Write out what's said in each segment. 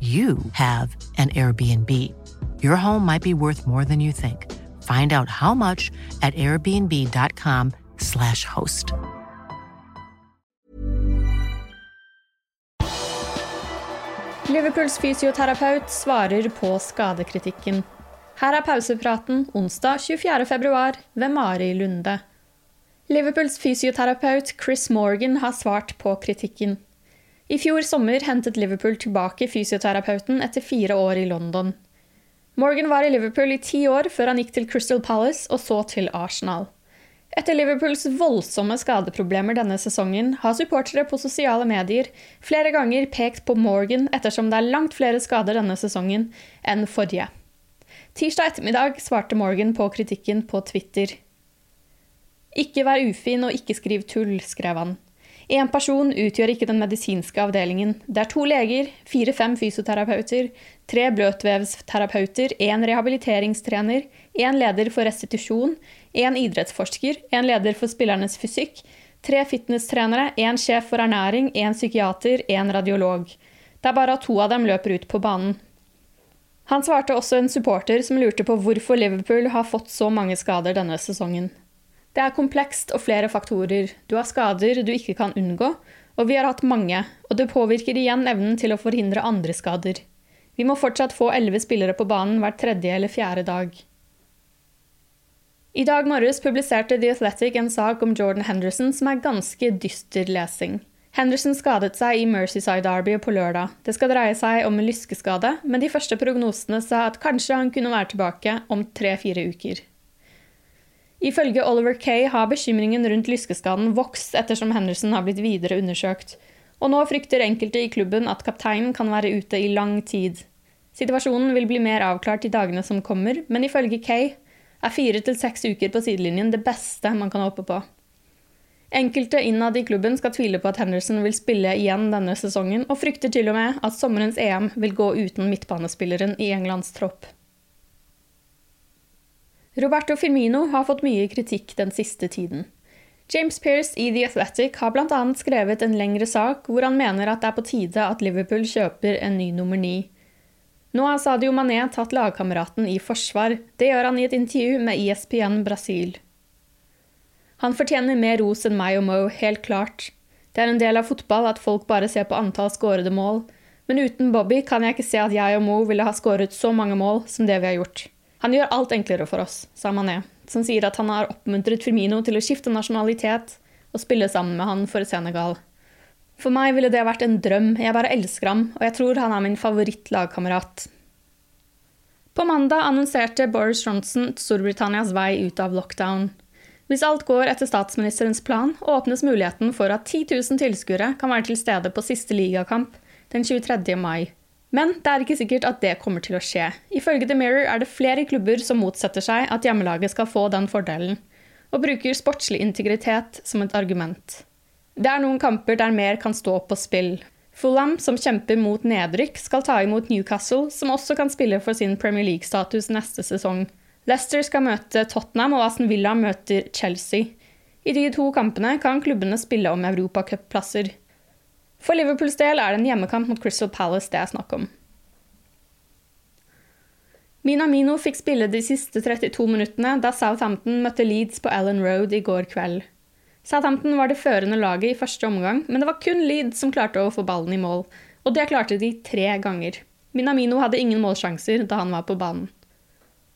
you have an Airbnb. Your home might be worth more than you think. Find out how much at airbnb.com/slash host. Liverpools fysioterapeut svarer på skadekritikken. Her er pausepraten onsdag 24. februar ved Mari Lunde. Liverpools fysioterapeut Chris Morgan har svart på kritikken. I fjor sommer hentet Liverpool tilbake fysioterapeuten etter fire år i London. Morgan var i Liverpool i ti år før han gikk til Crystal Palace og så til Arsenal. Etter Liverpools voldsomme skadeproblemer denne sesongen har supportere på sosiale medier flere ganger pekt på Morgan ettersom det er langt flere skader denne sesongen enn forrige. Tirsdag ettermiddag svarte Morgan på kritikken på Twitter. Ikke vær ufin og ikke skriv tull, skrev han. Én person utgjør ikke den medisinske avdelingen. Det er to leger, fire-fem fysioterapeuter, tre bløtvevsterapeuter, én rehabiliteringstrener, én leder for restitusjon, én idrettsforsker, én leder for spillernes fysikk, tre fitnesstrenere, én sjef for ernæring, én psykiater, én radiolog. Det er bare at to av dem løper ut på banen. Han svarte også en supporter som lurte på hvorfor Liverpool har fått så mange skader denne sesongen. Det er komplekst og flere faktorer. Du har skader du ikke kan unngå, og vi har hatt mange, og det påvirker igjen evnen til å forhindre andre skader. Vi må fortsatt få elleve spillere på banen hver tredje eller fjerde dag. I dag morges publiserte The Athletic en sak om Jordan Henderson som er ganske dyster lesing. Henderson skadet seg i Mercyside Derby på lørdag. Det skal dreie seg om en lyskeskade, men de første prognosene sa at kanskje han kunne være tilbake om tre-fire uker. Ifølge Oliver Kay har bekymringen rundt lyskeskaden vokst ettersom Henderson har blitt videre undersøkt, og nå frykter enkelte i klubben at kapteinen kan være ute i lang tid. Situasjonen vil bli mer avklart i dagene som kommer, men ifølge Kay er fire til seks uker på sidelinjen det beste man kan håpe på. Enkelte innad i klubben skal tvile på at Henderson vil spille igjen denne sesongen, og frykter til og med at sommerens EM vil gå uten midtbanespilleren i Englands tropp. Roberto Firmino har fått mye kritikk den siste tiden. James Pearce i The Athletic har bl.a. skrevet en lengre sak hvor han mener at det er på tide at Liverpool kjøper en ny nummer ni. Nå har Sadio Mané tatt lagkameraten i forsvar. Det gjør han i et intervju med ESPN Brasil. Han fortjener mer ros enn meg og Mo, helt klart. Det er en del av fotball at folk bare ser på antall skårede mål, men uten Bobby kan jeg ikke se at jeg og Mo ville ha skåret så mange mål som det vi har gjort. Han gjør alt enklere for oss, sa Mané, som sier at han har oppmuntret Firmino til å skifte nasjonalitet og spille sammen med han for Senegal. For meg ville det vært en drøm, jeg bare elsker ham, og jeg tror han er min favorittlagkamerat. På mandag annonserte Boris Johnson Storbritannias vei ut av lockdown. Hvis alt går etter statsministerens plan, åpnes muligheten for at 10 000 tilskuere kan være til stede på siste ligakamp den 23. mai. Men det er ikke sikkert at det kommer til å skje. Ifølge The Mirror er det flere klubber som motsetter seg at hjemmelaget skal få den fordelen, og bruker sportslig integritet som et argument. Det er noen kamper der mer kan stå på spill. Fulham, som kjemper mot nedrykk, skal ta imot Newcastle, som også kan spille for sin Premier League-status neste sesong. Leicester skal møte Tottenham, og Aston Villa møter Chelsea. I de to kampene kan klubbene spille om europacupplasser. For Liverpools del er det en hjemmekamp mot Crystal Palace det er snakk om. Minamino fikk spille de siste 32 minuttene da Southampton møtte Leeds på Allen Road i går kveld. Southampton var det førende laget i første omgang, men det var kun Leeds som klarte å få ballen i mål, og det klarte de tre ganger. Minamino hadde ingen målsjanser da han var på banen.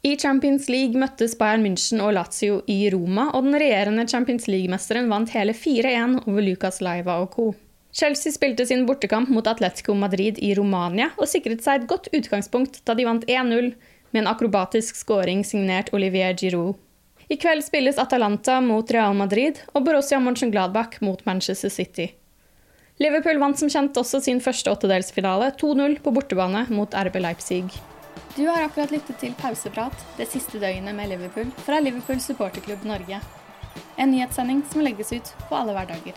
I Champions League møttes Bayern München og Lazio i Roma, og den regjerende Champions League-mesteren vant hele 4-1 over Lucas Leiva og co. Chelsea spilte sin bortekamp mot Atletico Madrid i Romania og sikret seg et godt utgangspunkt da de vant 1-0 med en akrobatisk scoring signert Olivier Giroud. I kveld spilles Atalanta mot Real Madrid og Borussia Mönchengladbach mot Manchester City. Liverpool vant som kjent også sin første åttedelsfinale 2-0 på bortebane mot RB Leipzig. Du har akkurat lyttet til Pauseprat det siste døgnet med Liverpool fra Liverpool supporterklubb Norge. En nyhetssending som legges ut på alle hverdager.